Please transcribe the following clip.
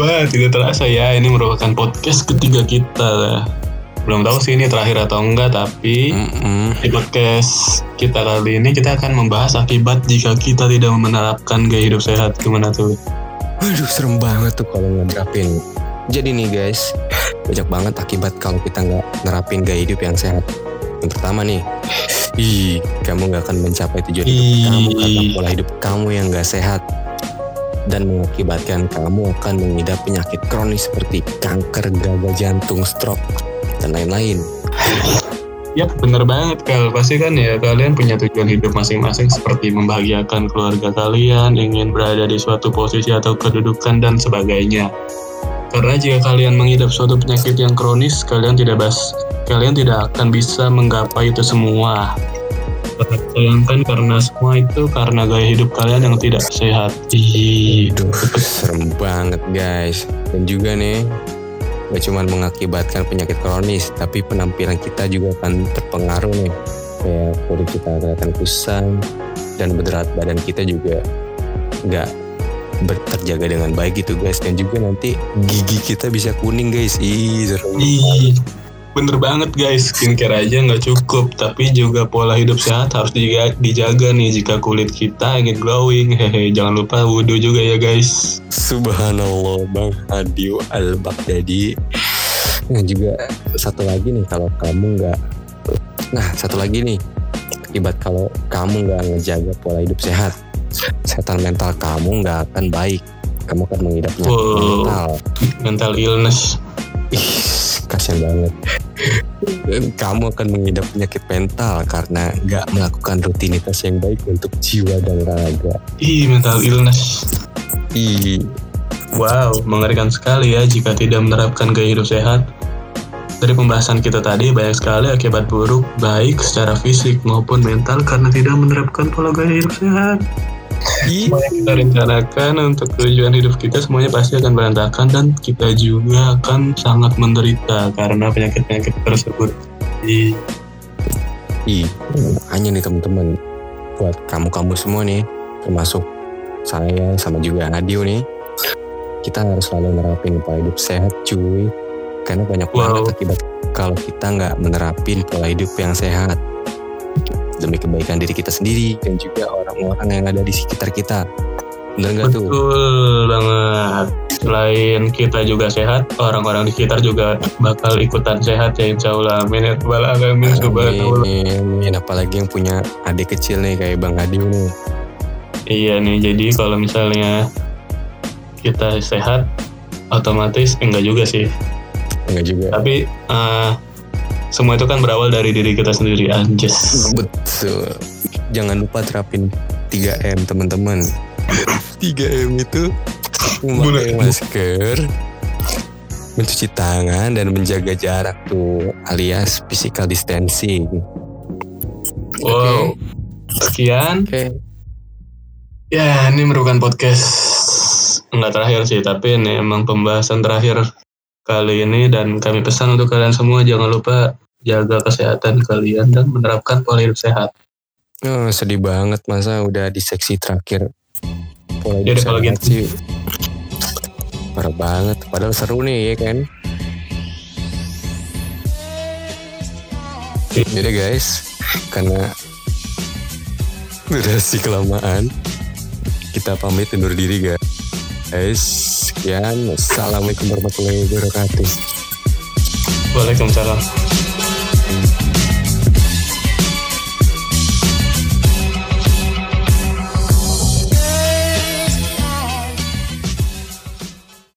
Wah, tidak terasa ya, ini merupakan podcast ketiga kita. Belum tahu sih ini terakhir atau enggak, tapi Mm-mm. di podcast kita kali ini kita akan membahas akibat jika kita tidak menerapkan gaya hidup sehat. Gimana tuh? Aduh serem banget tuh kalau ngenerapin. Jadi nih guys, banyak banget akibat kalau kita nggak nerapin gaya hidup yang sehat. Yang pertama nih, ih kamu nggak akan mencapai tujuan hidup kamu karena pola hidup kamu yang nggak sehat dan mengakibatkan kamu akan mengidap penyakit kronis seperti kanker, gagal jantung, stroke, dan lain-lain. Yap, bener banget Kal. Pasti kan ya kalian punya tujuan hidup masing-masing seperti membahagiakan keluarga kalian, ingin berada di suatu posisi atau kedudukan dan sebagainya. Karena jika kalian mengidap suatu penyakit yang kronis, kalian tidak bas, kalian tidak akan bisa menggapai itu semua. Bayangkan karena semua itu karena gaya hidup kalian yang tidak sehat. Ih, serem banget guys. Dan juga nih, gak cuma mengakibatkan penyakit kronis, tapi penampilan kita juga akan terpengaruh nih. Kayak kulit kita kelihatan kusam, dan berat badan kita juga nggak ber- terjaga dengan baik gitu guys. Dan juga nanti gigi kita bisa kuning guys. Ih, serem. Bener banget guys, skincare aja nggak cukup, tapi juga pola hidup sehat harus dijaga, dijaga nih jika kulit kita ingin glowing. Hehe, jangan lupa wudhu juga ya guys. Subhanallah Bang Adio Al Baghdadi. Nah juga satu lagi nih kalau kamu nggak, nah satu lagi nih akibat kalau kamu nggak ngejaga pola hidup sehat, kesehatan mental kamu nggak akan baik. Kamu akan mengidap penyakit Wow. mental. Mental illness. Ih, kasian banget. Dan kamu akan mengidap penyakit mental karena nggak melakukan rutinitas yang baik untuk jiwa dan raga. Ih, mental illness. Ih, Wow, mengerikan sekali ya jika tidak menerapkan gaya hidup sehat. Dari pembahasan kita tadi banyak sekali akibat buruk baik secara fisik maupun mental karena tidak menerapkan pola gaya hidup sehat. Semua yang kita rencanakan untuk tujuan hidup kita semuanya pasti akan berantakan dan kita juga akan sangat menderita karena penyakit-penyakit tersebut. Ih, Ih, hanya nih teman-teman buat kamu-kamu semua nih, termasuk saya sama juga Adio nih, kita harus selalu nerapin pola hidup sehat cuy, karena banyak Wow. banget akibat kalau kita nggak menerapin pola hidup yang sehat demi kebaikan diri kita sendiri dan juga orang-orang yang ada di sekitar kita. Bener nggak tuh? Betul banget. Selain kita juga sehat, orang-orang di sekitar juga bakal ikutan sehat ya insya Allah. Amin ya. Subhanallah. Amin, amin. Apalagi yang punya adik kecil nih kayak Bang Adio nih. Iya nih, jadi kalau misalnya kita sehat, otomatis enggak juga sih. Enggak juga. Tapi eh, semua itu kan berawal dari diri kita sendiri, anjes. Betul. Jangan lupa terapin 3M teman-teman. 3M itu memakai masker, mencuci tangan dan menjaga jarak tuh alias physical distancing. Wow. Sekian. Oke. Ya, ini merupakan podcast enggak terakhir sih, tapi ini emang pembahasan terakhir kali ini dan kami pesan untuk kalian semua jangan lupa jaga kesehatan kalian dan menerapkan pola hidup sehat. Oh, sedih banget masa udah di seksi terakhir. Pola hidup kalau sehat gitu. sih. Parah banget. Padahal seru nih ya kan. Jadi guys, karena durasi kelamaan, kita pamit undur diri guys. Sekian, Assalamualaikum warahmatullahi wabarakatuh. Waalaikumsalam.